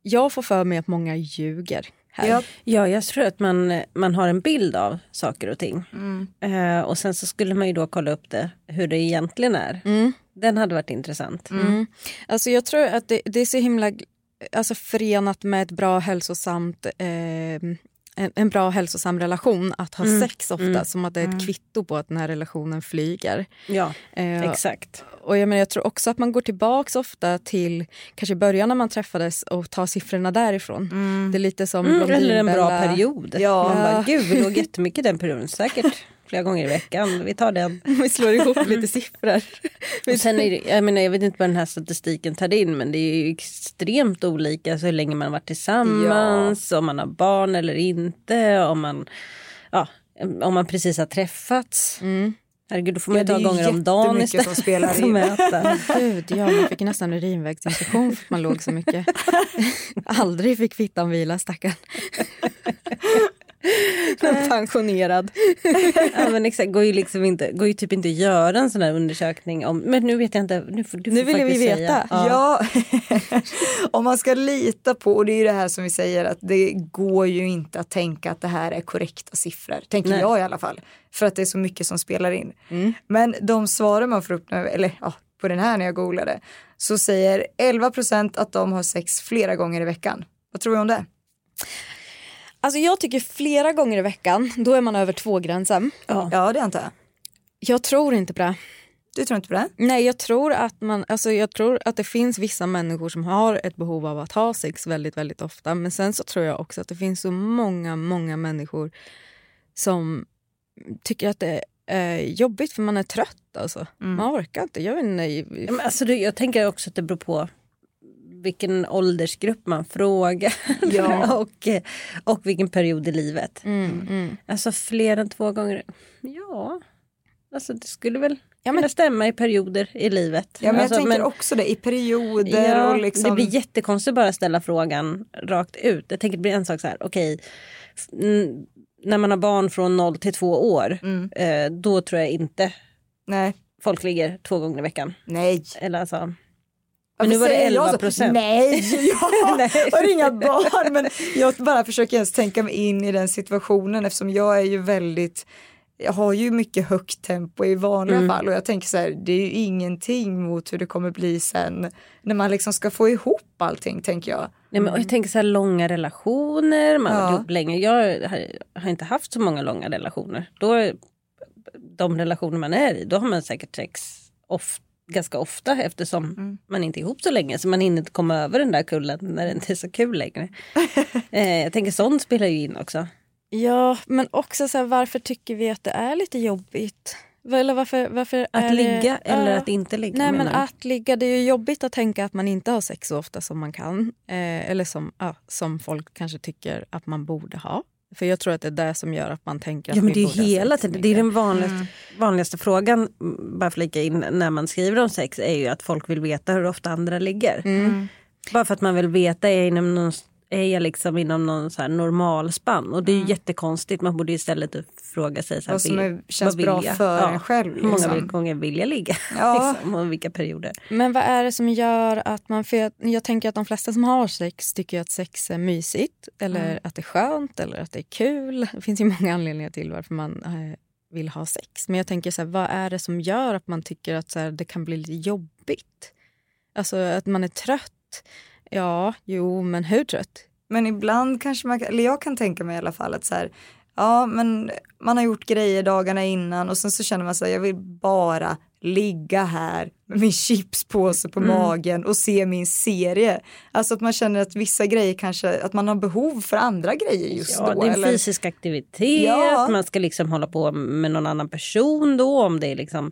Jag får för mig att många ljuger. Här. Ja. Ja, jag tror att man, man har en bild av saker och ting. Mm. Eh, och sen så skulle man ju då kolla upp det, hur det egentligen är. Mm. Den hade varit intressant. Mm. Alltså jag tror att det, det är så himla alltså förenat med ett bra hälsosamt eh, en, en bra hälsosam relation att ha Mm. sex ofta Mm. som att det är ett kvitto på att den här relationen flyger. Ja, Eh, exakt. Och jag, menar, jag tror också att man går tillbaks ofta till kanske början när man träffades och tar siffrorna därifrån. Det är lite som Mm, eller en bra period. Ja. Man bara, gud vi låg jättemycket den perioden, säkert flera gånger i veckan. Vi tar den. Vi slår ihop lite siffror. Och sen det, jag, menar, jag vet inte vad den här statistiken tar in men det är ju extremt olika så hur länge man har varit tillsammans, om man har barn eller inte, om man, ja, om man precis har träffats. Herregud, då får man Ja, ta gånger om dagen jättemycket som spelar in. Gud, ja, man fick nästan urinvägsinfektion för att man låg så mycket. Aldrig fick fittan vila, stackarn. Pensionerad. ja, men exakt, går ju, liksom inte, går ju typ inte att göra en sån här undersökning om, men nu vet jag inte, nu får, du Nu vill vi veta. säga. Ja, om man ska lita på, och det är ju det här som vi säger att det går ju inte att tänka att det här är korrekta siffror, tänker Nej. jag i alla fall. För att det är så mycket som spelar in. Men de svaren man får upp, nu, eller ja, på den här när jag googlade, så säger 11 procent att de har sex flera gånger i veckan. Vad tror du om det? Alltså jag tycker flera gånger i veckan, då är man över två-gränsen. Ja. Ja, det antar jag. Jag tror inte på det. Du tror inte på det? Nej, jag tror att man, alltså jag tror att det finns vissa människor som har ett behov av att ha sex väldigt, väldigt ofta. Men sen så tror jag också att det finns så många, många människor som tycker att det är jobbigt för man är trött alltså. Man orkar inte. Jag inte. Ja, men alltså, jag tänker också att det beror på vilken åldersgrupp man frågar Ja. och, och vilken period i livet. Mm, mm. Alltså fler än två gånger. Ja, alltså det skulle väl Ja, men- kunna stämma i perioder i livet. Ja, men alltså, jag tänker också det, i perioder Ja, och liksom. Det blir jättekonstigt att bara ställa frågan rakt ut. Jag tänker det blir en sak så här, okej, n- när man har barn från 0 till 2 år, Mm. eh, då tror jag inte Nej, folk ligger två gånger i veckan. nej. Eller alltså, men nu var det säger jag 11 så? procent. Nej, jag har inga barn. Men jag bara försöker ens tänka mig in i den situationen eftersom jag är ju väldigt jag har ju mycket högt tempo i vanliga Mm. fall och jag tänker så här, det är ju ingenting mot hur det kommer bli sen när man liksom ska få ihop allting tänker jag. Nej, men, och jag tänker så här långa relationer, man har Ja. varit ihop länge. Jag har, har inte haft så många långa relationer. Då de relationer man är i, då har man säkert sex of, ganska ofta eftersom Mm. man inte är ihop så länge så man hinner inte komma över den där kullen när det inte är så kul längre. eh, jag tänker sånt spelar ju in också. Ja, men också så här, varför tycker vi att det är lite jobbigt? Eller varför, varför Att är det- ligga eller Ja. att inte ligga Nej men att ligga, det är ju jobbigt att tänka att man inte har sex så ofta som man kan. Eh, eller som, ja, som folk kanske tycker att man borde ha. För jag tror att det är det som gör att man tänker att Ja, men det är hela tiden, det är den vanligaste, vanligaste frågan, mm, bara flika in, när man skriver om sex är ju att folk vill veta hur ofta andra ligger. Mm. Bara för att man vill veta är inom någon, är jag liksom inom någon så här normalspann? Och det är ju Mm. jättekonstigt. Man borde istället fråga sig så här, Vad som vill- känns vad bra för en själv, Hur många liksom. gånger vill jag ligga? Ja. liksom, och vilka perioder? Men vad är det som gör att man... För jag, jag tänker att de flesta som har sex tycker att sex är mysigt eller Mm. att det är skönt eller att det är kul. Det finns ju många anledningar till varför man eh, vill ha sex. Men jag tänker så här, vad är det som gör att man tycker att så här, det kan bli lite jobbigt? Alltså att man är trött. Ja, jo, men hur trött? Men ibland kanske man, eller jag kan tänka mig i alla fall att så här, ja men man har gjort grejer dagarna innan och sen så känner man så här, jag vill bara ligga här med min chipspåse på Mm. magen och se min serie. Alltså att man känner att vissa grejer kanske, att man har behov för andra grejer just Ja, då. det är eller? fysisk aktivitet, Ja. man ska liksom hålla på med någon annan person då om det är liksom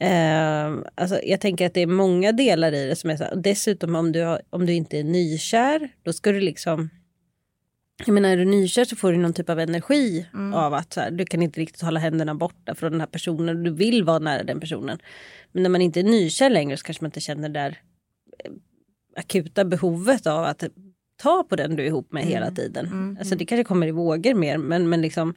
Eh, alltså jag tänker att det är många delar i det som är så här. Dessutom om du, har, om du inte är nykär, då ska du liksom... Jag menar, är du nykär så får du någon typ av energi Mm. av att så här, du kan inte riktigt hålla händerna borta från den här personen. Du vill vara nära den personen. Men när man inte är nykär längre så kanske man inte känner det där eh, akuta behovet av att ta på den du är ihop med hela Mm. tiden. Mm. Alltså det kanske kommer i vågor mer men, men liksom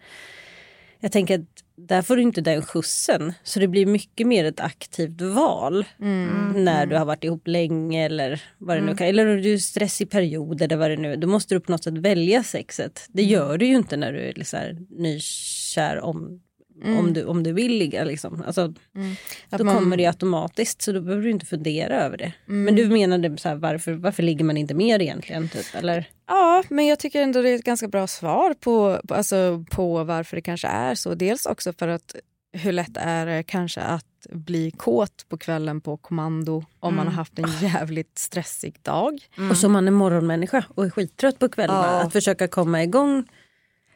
jag tänker att där får du inte den skjutsen. Så det blir mycket mer ett aktivt val. Mm. När du har varit ihop länge eller vad det nu Mm. kan. Eller om du är stressig period eller vad det nu. Då måste du på något sätt välja sexet. Det Mm. gör du ju inte när du är så här nykär om, Mm. om, du, om du vill ligga. Liksom. Alltså, Mm. Då man- kommer det automatiskt så då behöver du inte fundera över det. Mm. Men du menade så här, varför, varför ligger man inte mer egentligen? Typ, eller? Ja, men jag tycker ändå det är ett ganska bra svar på, alltså, på varför det kanske är så. Dels också för att hur lätt är det kanske att bli kåt på kvällen på kommando om man Mm. har haft en jävligt stressig dag. Och som man är morgonmänniska och är skittrött på kvällarna. Ja. Att försöka komma igång.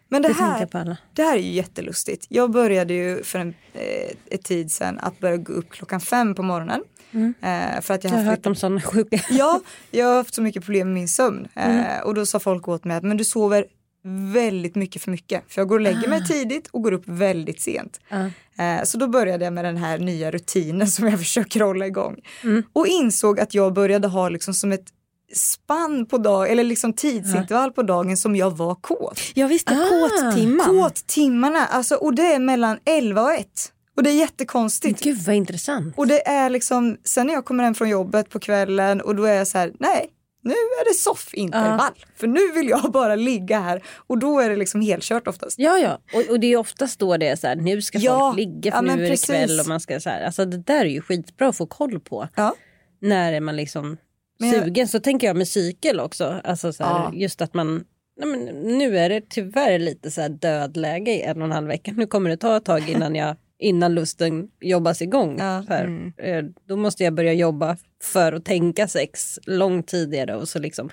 Men det här, det här är ju jättelustigt. Jag började ju för en eh, ett tid sedan att börja gå upp klockan fem på morgonen. Eh, för att jag Jag har haft hört om sådana sjuka. Ja, jag har haft så mycket problem med min sömn. Eh, Mm. och då sa folk åt mig att men du sover väldigt mycket för mycket. För jag går och lägger mig Ah. tidigt och går upp väldigt sent. Ja. Eh, så då började jag med den här nya rutinen som jag försöker hålla igång. Mm. Och insåg att jag började ha liksom som ett spann på dag eller liksom tidsintervall på dagen som jag var kåt. Ja visst, Ah. kåttimman. Kåttimmarna, alltså och det är mellan 11 och 1. Och det är jättekonstigt. Gud vad intressant. Och det är liksom, sen när jag kommer hem från jobbet på kvällen och då är jag så här, nej, nu är det soffintervall. För nu vill jag bara ligga här och då är det liksom helkört oftast. Ja, ja. Och, och det är oftast då det är så här, nu ska Ja, folk ligga för ja, nu är det kväll och man ska så här. Alltså det där är ju skitbra att få koll på. Ja. När är man liksom Men jag- sugen. Så tänker jag med cykel också. Alltså så här, Ja. just att man Nej, men nu är det tyvärr lite så här dödläge i en och en halv vecka. Nu kommer det ta ett tag innan jag innan lusten jobbas igång. Ja. Så här, Mm. eh, Då måste jag börja jobba för att tänka sex långt tidigare och så liksom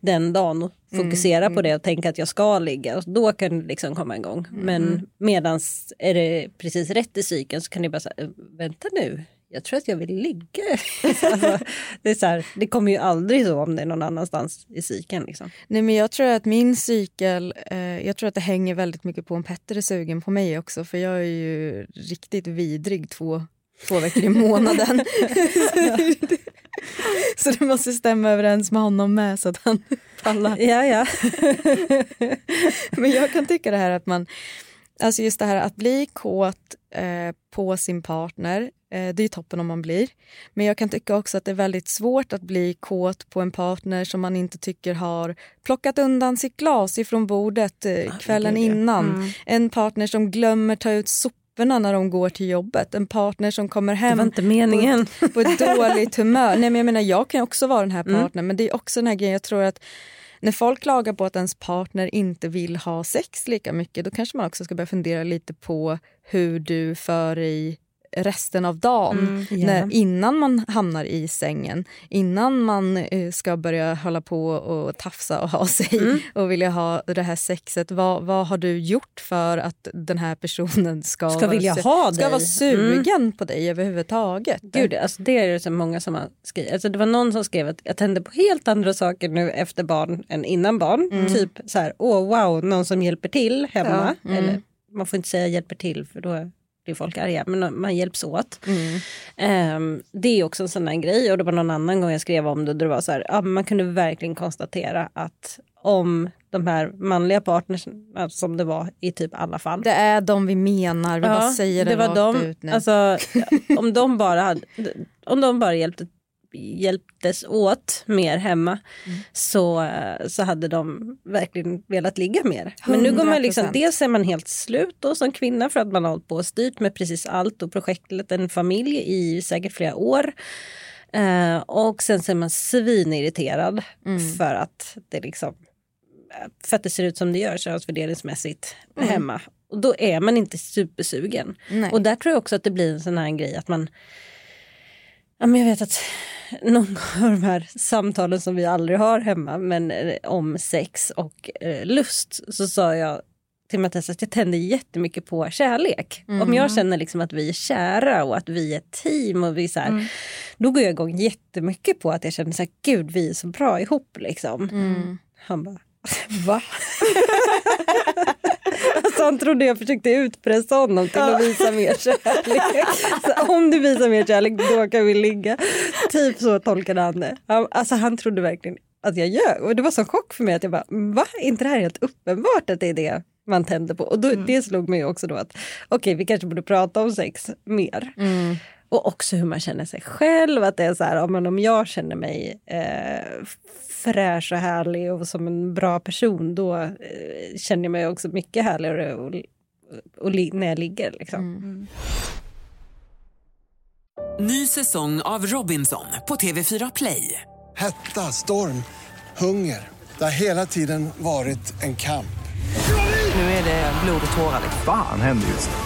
den dagen och fokusera på det och tänka att jag ska ligga. Och då kan det liksom komma igång. Men medans är det precis rätt i cykeln så kan det bara säga, vänta nu, jag tror att jag vill ligga. alltså, det, är så här, det kommer ju aldrig så om det är någon annanstans i cykeln. Liksom. Nej, men jag tror att min cykel, eh, jag tror att det hänger väldigt mycket på om Petter är sugen på mig också för jag är ju riktigt vidrig två, två veckor i månaden. så det måste stämma överens med honom med så att han pallar. Ja, ja. men jag kan tycka det här att man, alltså just det här att bli kåt eh, på sin partner, det är toppen om man blir. Men jag kan tycka också att det är väldigt svårt att bli kåt på en partner som man inte tycker har plockat undan sitt glas ifrån bordet eh, kvällen gud, ja. innan. Mm. En partner som glömmer ta ut soporna när de går till jobbet. En partner som kommer hem inte meningen. På, ett, på ett dåligt humör. Nej, men jag menar, jag kan också vara den här Mm. partnern men det är också den här grejen, jag tror att när folk klagar på att ens partner inte vill ha sex lika mycket då kanske man också ska börja fundera lite på hur du för i resten av dagen. Mm, ja. när, innan man hamnar i sängen, innan man eh, ska börja hålla på och tafsa och ha sig Mm. och vilja ha det här sexet. Vad, vad har du gjort för att den här personen ska, Ska vara vilja su- ha ska dig? vara sugen på dig överhuvudtaget? Gud, alltså det är det så många som har skrivit. Alltså det var någon som skrev att jag tänder på helt andra saker nu efter barn än innan barn. Mm. Typ så här, åh wow, någon som hjälper till hemma. Ja, mm. Eller man får inte säga hjälper till för då blir folk arga, men man hjälps åt. Ehm, det är också en sån här grej och det var någon annan gång jag skrev om det, där det var så här, ja, man kunde verkligen konstatera att om de här manliga partners, som det var i typ alla fall. Det är de vi menar, vi bara säger det, det var de, ut nu. Alltså, om de bara, hade, om de bara hjälpte, hjälptes åt mer hemma Mm. så, så hade de verkligen velat ligga mer. Men nu går man liksom, 100%. dels är man helt slut då som kvinna för att man har hållit på och styrt med precis allt och projektet en familj i säkert flera år. Eh, och sen så är man svinirriterad Mm. för att det liksom för att det ser ut som det gör könsfördelningsmässigt Mm. hemma. Och då är man inte supersugen. Nej. Och där tror jag också att det blir en sån här grej att man Ja, men jag vet att någon av de här samtalen som vi aldrig har hemma men eh, om sex och eh, lust så sa jag till Mattias att jag tänder jättemycket på kärlek. Mm. Om jag känner liksom att vi är kära och att vi är ett team och vi är så här, Mm. då går jag igång jättemycket på att jag känner så här, gud vi är så bra ihop liksom. Mm. Han bara, va? alltså han trodde jag försökte utpressa honom till att visa mer kärlek. Så om du visar mer kärlek då kan vi ligga. Typ så tolkade han det. Alltså han trodde verkligen att jag ljög. Och det var så chock för mig att jag bara, va? Är inte det här helt uppenbart att det är det man tänder på? Och då, det slog mig också då att okej vi kanske borde prata om sex mer. Och också hur man känner sig själv. Att det är så här, ja, men om jag känner mig eh, fräsch och härlig och som en bra person då eh, känner jag mig också mycket härligare och, och, li- när jag ligger. Liksom. Ny säsong av Robinson på TV4 Play. Hetta, storm, hunger. Det har hela tiden varit en kamp. Nu är det blod och tårar. liksom. Fan händer just nu.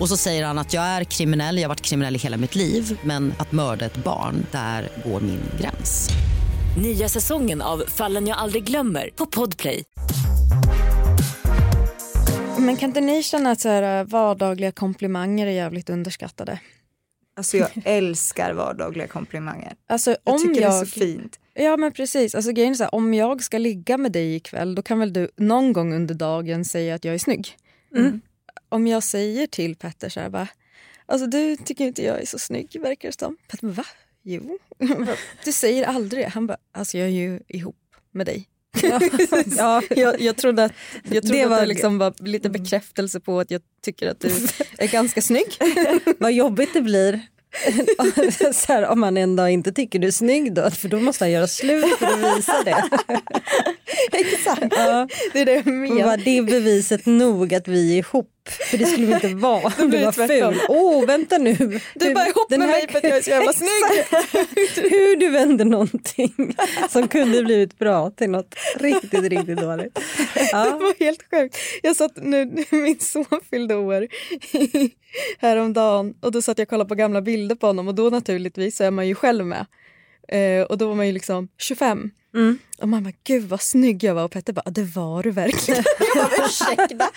Och så säger han att jag är kriminell, jag har varit kriminell i hela mitt liv men att mörda ett barn, där går min gräns. Nya säsongen av Fallen jag aldrig glömmer på Podplay. Men kan inte ni känna att så här, vardagliga komplimanger är jävligt underskattade? Alltså jag älskar vardagliga komplimanger. Alltså, Jag om tycker jag, det är så fint. Ja men precis, alltså, grejen är så här, om jag ska ligga med dig ikväll då kan väl du någon gång under dagen säga att jag är snygg. Mm. Om jag säger till Petter så här bara, alltså du tycker inte jag är så snygg verkar det som. Petter va? Jo. du säger aldrig. Han bara, alltså jag är ju ihop med dig. ja, jag, jag trodde att, jag trodde Det att var- det liksom var lite bekräftelse på att jag tycker att du är ganska snygg. Vad jobbigt det blir så här, om man en dag inte tycker du är snygg då, för då måste han göra slut för att visa det. Exakt, det är det jag menar. det är beviset nog att vi är ihop. För det skulle vi inte vara. Blir Du det var tvärtom. ful. Åh, vänta nu. Du bara ihop med mig för att jag är så jävla snygg. Hur du vände någonting som kunde blivit bra till något riktigt, riktigt dåligt. Det Ja. var helt sjukt. Jag satt nu, min son fyllde år häromdagen och då satt jag och kollade på gamla bilder på honom och då naturligtvis så är man ju själv med. Eh, och då var man ju liksom 25. Mm. Och bara, gud vad snygg jag var och Petter bara, det var du verkligen. jag bara, ursäkta.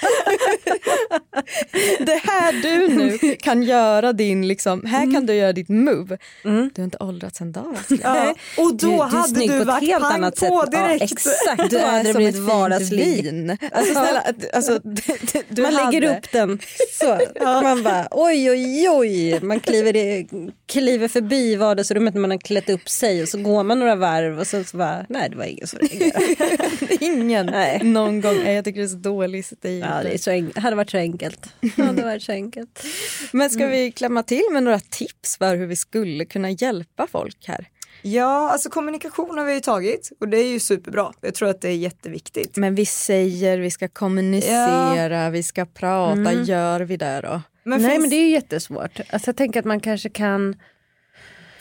det här du nu kan göra din, liksom, här kan du göra ditt move. Du har inte åldrats en dag. Ja. Och då Du- du hade snygg du på ett varit helt annat på sätt. Ja, direkt. exakt. Du hade som blivit ett fint vardagsliv. vin. Alltså, snälla, alltså, d- d- du man hade. lägger upp den så. Man bara oj oj oj. Man kliver, i, kliver förbi vardagsrummet när man har klätt upp sig och så går man några varv och så, så bara nej det var ingen som reagerade. Ingen Nej. någon gång. Jag tycker det är så dålig stil. Ja, det är så enk- hade varit så enkelt. Det hade varit så enkelt. Men ska vi klämma till med några tips för hur vi skulle kunna hjälpa folk här? Ja, alltså kommunikation har vi ju tagit och det är ju superbra. Jag tror att det är jätteviktigt. Men vi säger, vi ska kommunicera, vi ska prata. Mm. Gör vi det då? Men nej finns, men det är ju jättesvårt. Alltså, jag tänker att man kanske kan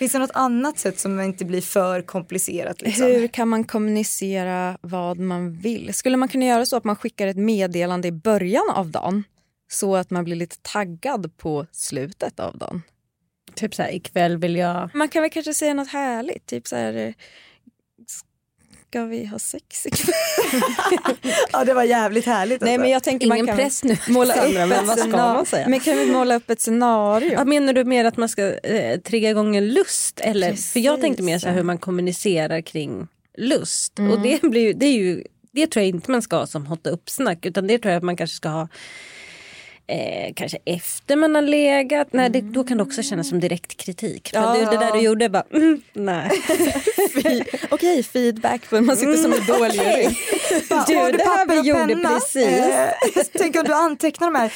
finns det något annat sätt som inte blir för komplicerat? Liksom? Hur kan man kommunicera vad man vill? Skulle man kunna göra så att man skickar ett meddelande i början av dagen så att man blir lite taggad på slutet av dagen? Typ så här, ikväll vill jag... Man kan väl kanske säga något härligt, typ så här... Ska vi ha sex ikväll? ja det var jävligt härligt. Nej men jag tänker Ingen man kan press nu. måla upp Sandra, men ett vad ska scenario. man säga? Men kan vi måla upp ett scenario? Ja, menar du mer att man ska eh, trigga igång en lust? Eller? För jag tänkte mer så här hur man kommunicerar kring lust. Mm. Och det, blir, ju- det, är ju, det tror jag inte man ska ha som hotta uppsnack utan det tror jag att man kanske ska ha Eh, kanske efter man har legat. Nej, det, då kan det också kännas som direkt kritik. För Ja. du, det där du gjorde, bara, mm, nej. Okej, feedback för man sitter som idoljury. Bara, Du, har det här papper vi gjorde penna? precis. Eh, tänk om du antecknar de här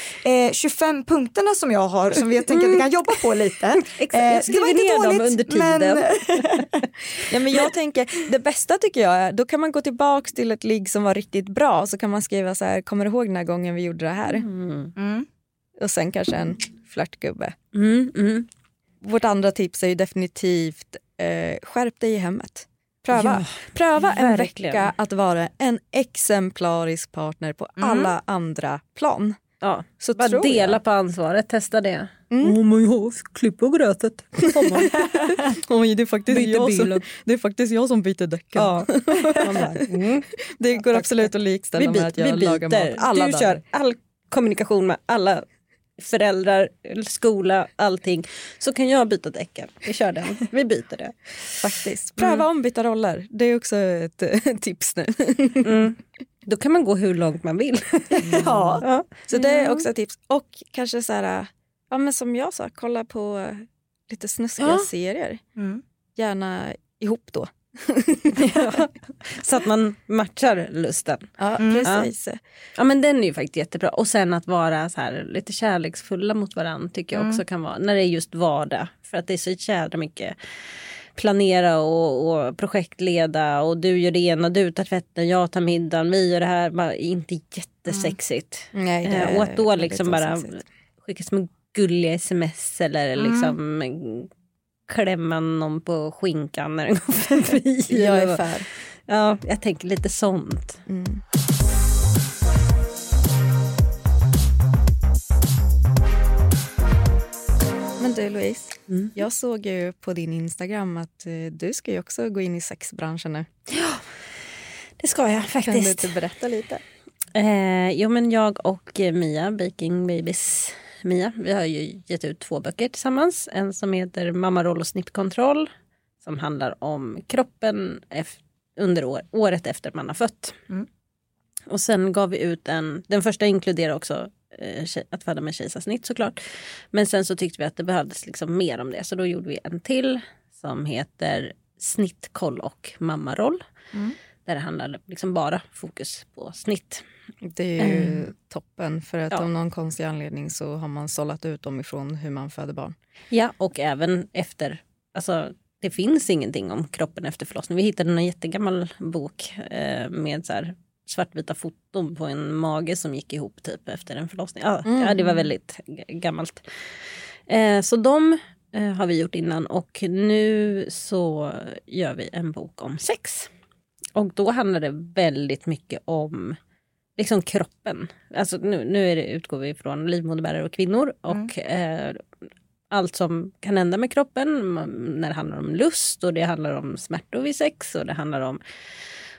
eh, 25 punkterna som jag har som jag tänker att vi kan jobba på lite. Exakt, jag det var inte ner dem dåligt, under tiden. Men, ja, men jag tänker, det bästa tycker jag är, då kan man gå tillbaks till ett ligg som var riktigt bra så kan man skriva så här, kommer du ihåg den här gången vi gjorde det här? Mm. Och sen kanske en flörtgubbe. Mm, mm. Vårt andra tips är ju definitivt eh, skärp dig i hemmet. Pröva, Ja, pröva en verkligen. vecka att vara en exemplarisk partner på Mm. alla andra plan. Ja, Så bara tror dela jag. på ansvaret, testa det. Mm. Oh, men jag klipp grötet. Oj, det är faktiskt, Byter jag som, det är faktiskt jag som byter däcken. Ja. Mm. Det går absolut att Vi, likställa med att jag lagar mat byter. alla Du dagar. kör all kommunikation med alla föräldrar, skola, allting. Så kan jag byta däcken. Vi kör den. Vi byter det. Faktiskt. Pröva Mm. ombytta roller. Det är också ett eh, tips nu. Mm. Då kan man gå hur långt man vill. ja. Ja. Så det är Ja. också ett tips. Och kanske så här, ja men som jag sa, kolla på lite snuskiga Ja. serier. Gärna ihop då. Så att man matchar lusten. Ja, Mm. precis. Ja men den är ju faktiskt jättebra. Och sen att vara så här lite kärleksfulla mot varandra tycker jag Mm. också kan vara. När det är just vardag. För att det är så jävla mycket planera och, och projektleda och du gör det ena, du tar tvätten, jag tar middagen, vi gör det här. Bara, inte jättesexigt. Nej, det Eh, är och att då liksom bara skicka små gulliga sms eller Mm. liksom klämma någon på skinkan när den går förbi. Jag är för. Ja, jag tänker lite sånt. Mm. Men du Louise, Mm. jag såg ju på din Instagram att eh, du ska ju också gå in i sexbranschen nu. Det ska jag Kan du faktiskt. inte berätta lite? Eh, jo men jag och eh, Mia, Baking Babies Mia, vi har ju gett ut två böcker tillsammans. En som heter Mammaroll och snippkontroll som handlar om kroppen under år, året efter man har fött. Mm. Och sen gav vi ut en, den första inkluderar också eh, att föda med kejsarsnitt såklart. Men sen så tyckte vi att det behövdes liksom mer om det så då gjorde vi en till som heter Snittkoll och mammaroll. Mm. Där det handlar liksom bara fokus på snitt. Det är ju Eh, toppen för att ja. av någon konstig anledning så har man sållat ut dem ifrån hur man föder barn. Ja, och även efter. Alltså, det finns ingenting om kroppen efter förlossning. Vi hittade en jättegammal bok eh, med så här svartvita foton på en mage som gick ihop typ efter en förlossning. Ja, Mm. ja det var väldigt g- gammalt. Eh, så de eh, har vi gjort innan och nu så gör vi en bok om sex. Och då handlar det väldigt mycket om liksom kroppen. Alltså nu, nu är det, utgår vi från livmoderbärare och kvinnor och eh, allt som kan hända med kroppen när det handlar om lust och det handlar om smärtor vid sex och det handlar om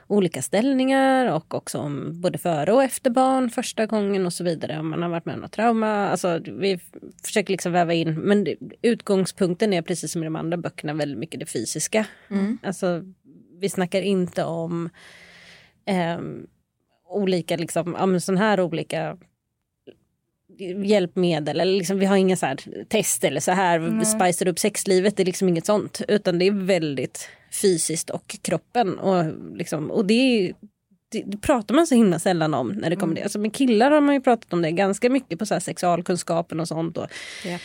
olika ställningar och också om både före och efter barn första gången och så vidare. Om man har varit med om något trauma. Alltså, vi försöker liksom väva in, men utgångspunkten är precis som i de andra böckerna väldigt mycket det fysiska. Mm. Alltså, vi snackar inte om ehm, olika, liksom, ja, men sån här olika hjälpmedel. Eller liksom, vi har inga så här test eller så här Nej. spicer upp sexlivet. Det är liksom inget sånt. Utan det är väldigt fysiskt och kroppen. Och, liksom, och det, är, det, det pratar man så himla sällan om när det kommer Mm. det. Alltså med killar har man ju pratat om det ganska mycket på så sexualkunskapen och sånt. Och, Ja.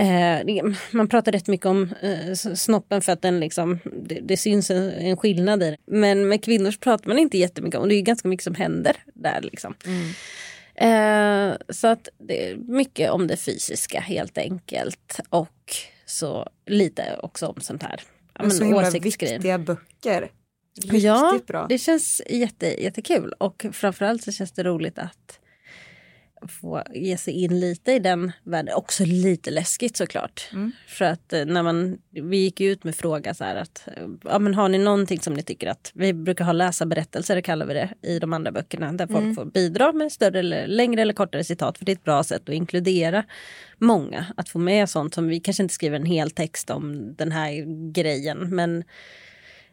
Eh, det- man pratar rätt mycket om eh, snoppen för att den liksom, det, det syns en, en skillnad i det. Men med kvinnor så pratar man inte jättemycket om det är ganska mycket som händer där. Liksom. Eh, så att det är mycket om det fysiska helt enkelt. Och så lite också om sånt här. Ja, Men så himla viktiga böcker. Riktigt Ja, bra. det känns jätte, jättekul och framförallt så känns det roligt att få ge sig in lite i den världen. Också lite läskigt såklart. För att eh, när man, vi gick ut med fråga så här att eh, ja, men har ni någonting som ni tycker att vi brukar ha läsarberättelser kallar vi det i de andra böckerna där folk Mm. får bidra med större eller längre eller kortare citat för det är ett bra sätt att inkludera många. Att få med sånt som vi kanske inte skriver en hel text om den här grejen men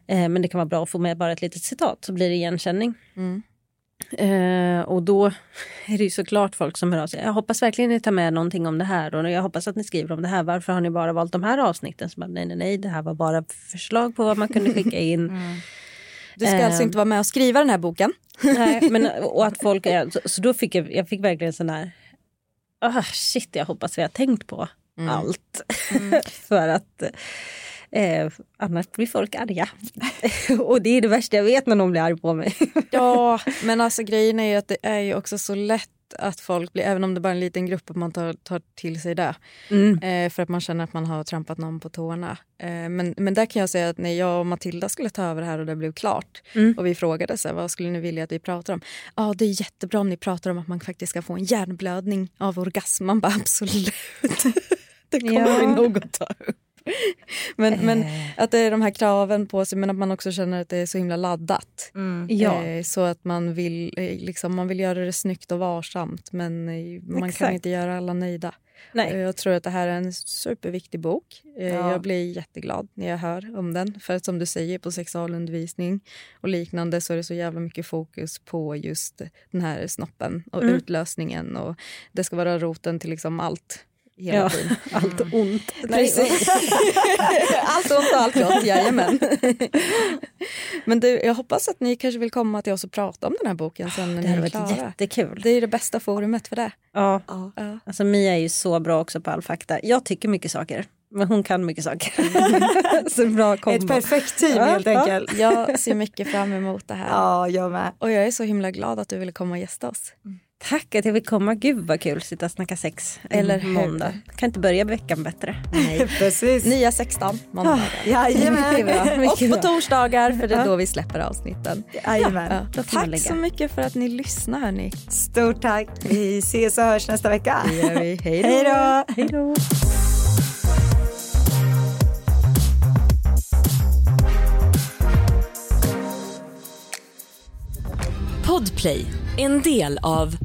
Eh, men det kan vara bra att få med bara ett litet citat så blir det igenkänning. Mm. Eh, och då är det ju såklart folk som hör av sig. Jag hoppas verkligen ni tar med någonting om det här och jag hoppas att ni skriver om det här. Varför har ni bara valt de här avsnitten? Så bara, nej, nej, nej, det här var bara förslag på vad man kunde skicka in. Du ska alltså Eh, inte vara med och skriva den här boken. Nej, men, och att folk så, så då fick jag, jag fick verkligen sån här, ah, shit jag hoppas vi har tänkt på allt. För att eh, annars blir folk arga. och det är det värsta jag vet när någon blir arg på mig. Ja, men alltså grejen är ju att det är ju också så lätt att folk blir, även om det bara är en liten grupp, att man tar, tar till sig det. Mm. Eh, för att man känner att man har trampat någon på tårna. Eh, men, men där kan jag säga att när jag och Matilda skulle ta över det här och det blev klart Mm. och vi frågade så här, vad skulle ni vilja att vi pratar om? Ja, det är jättebra om ni pratar om att man faktiskt ska få en hjärnblödning av orgasm. Man bara absolut. det kommer Ja. vi nog att ta upp. Men, men att det är de här kraven på sig men att man också känner att det är så himla laddat. Ja. Eh, så att man vill, eh, liksom, man vill göra det snyggt och varsamt men eh, man kan Exakt. inte göra alla nöjda. Nej. Eh, Jag tror att det här är en superviktig bok. Eh, Ja. Jag blir jätteglad när jag hör om den. För att som du säger på sexualundervisning och liknande så är det så jävla mycket fokus på just den här snoppen och Mm. utlösningen och det ska vara roten till liksom allt. Hela Ja, tiden. allt ont. Nej, allt ont och allt gott, jajamän. Men du, jag hoppas att ni kanske vill komma till oss och prata om den här boken sen när Det hade är varit klara. jättekul. Det är det bästa forumet för det. Ja. Ja. Alltså Mia är ju så bra också på all fakta. Jag tycker mycket saker. Men hon kan mycket saker. så bra kombo. Ett perfekt team Ja, helt enkelt. Jag ser mycket fram emot det här. Ja, jag med. Och jag är så himla glad att du ville komma och gästa oss. Tack att jag fick komma. Gud vad kul att sitta och snacka sex Eller hur? måndag. Kan inte börja veckan bättre. Nej. Precis. Nya 16 måndagar. Jajamän. Mycket bra. och på torsdagar för det är då vi släpper avsnitten. Jajamän. Ja. Tack så mycket för att ni lyssnar hörni. Stort tack. Vi ses och hörs nästa vecka. Det gör vi. Hej då. Hej då. Hej då. Podplay, en del av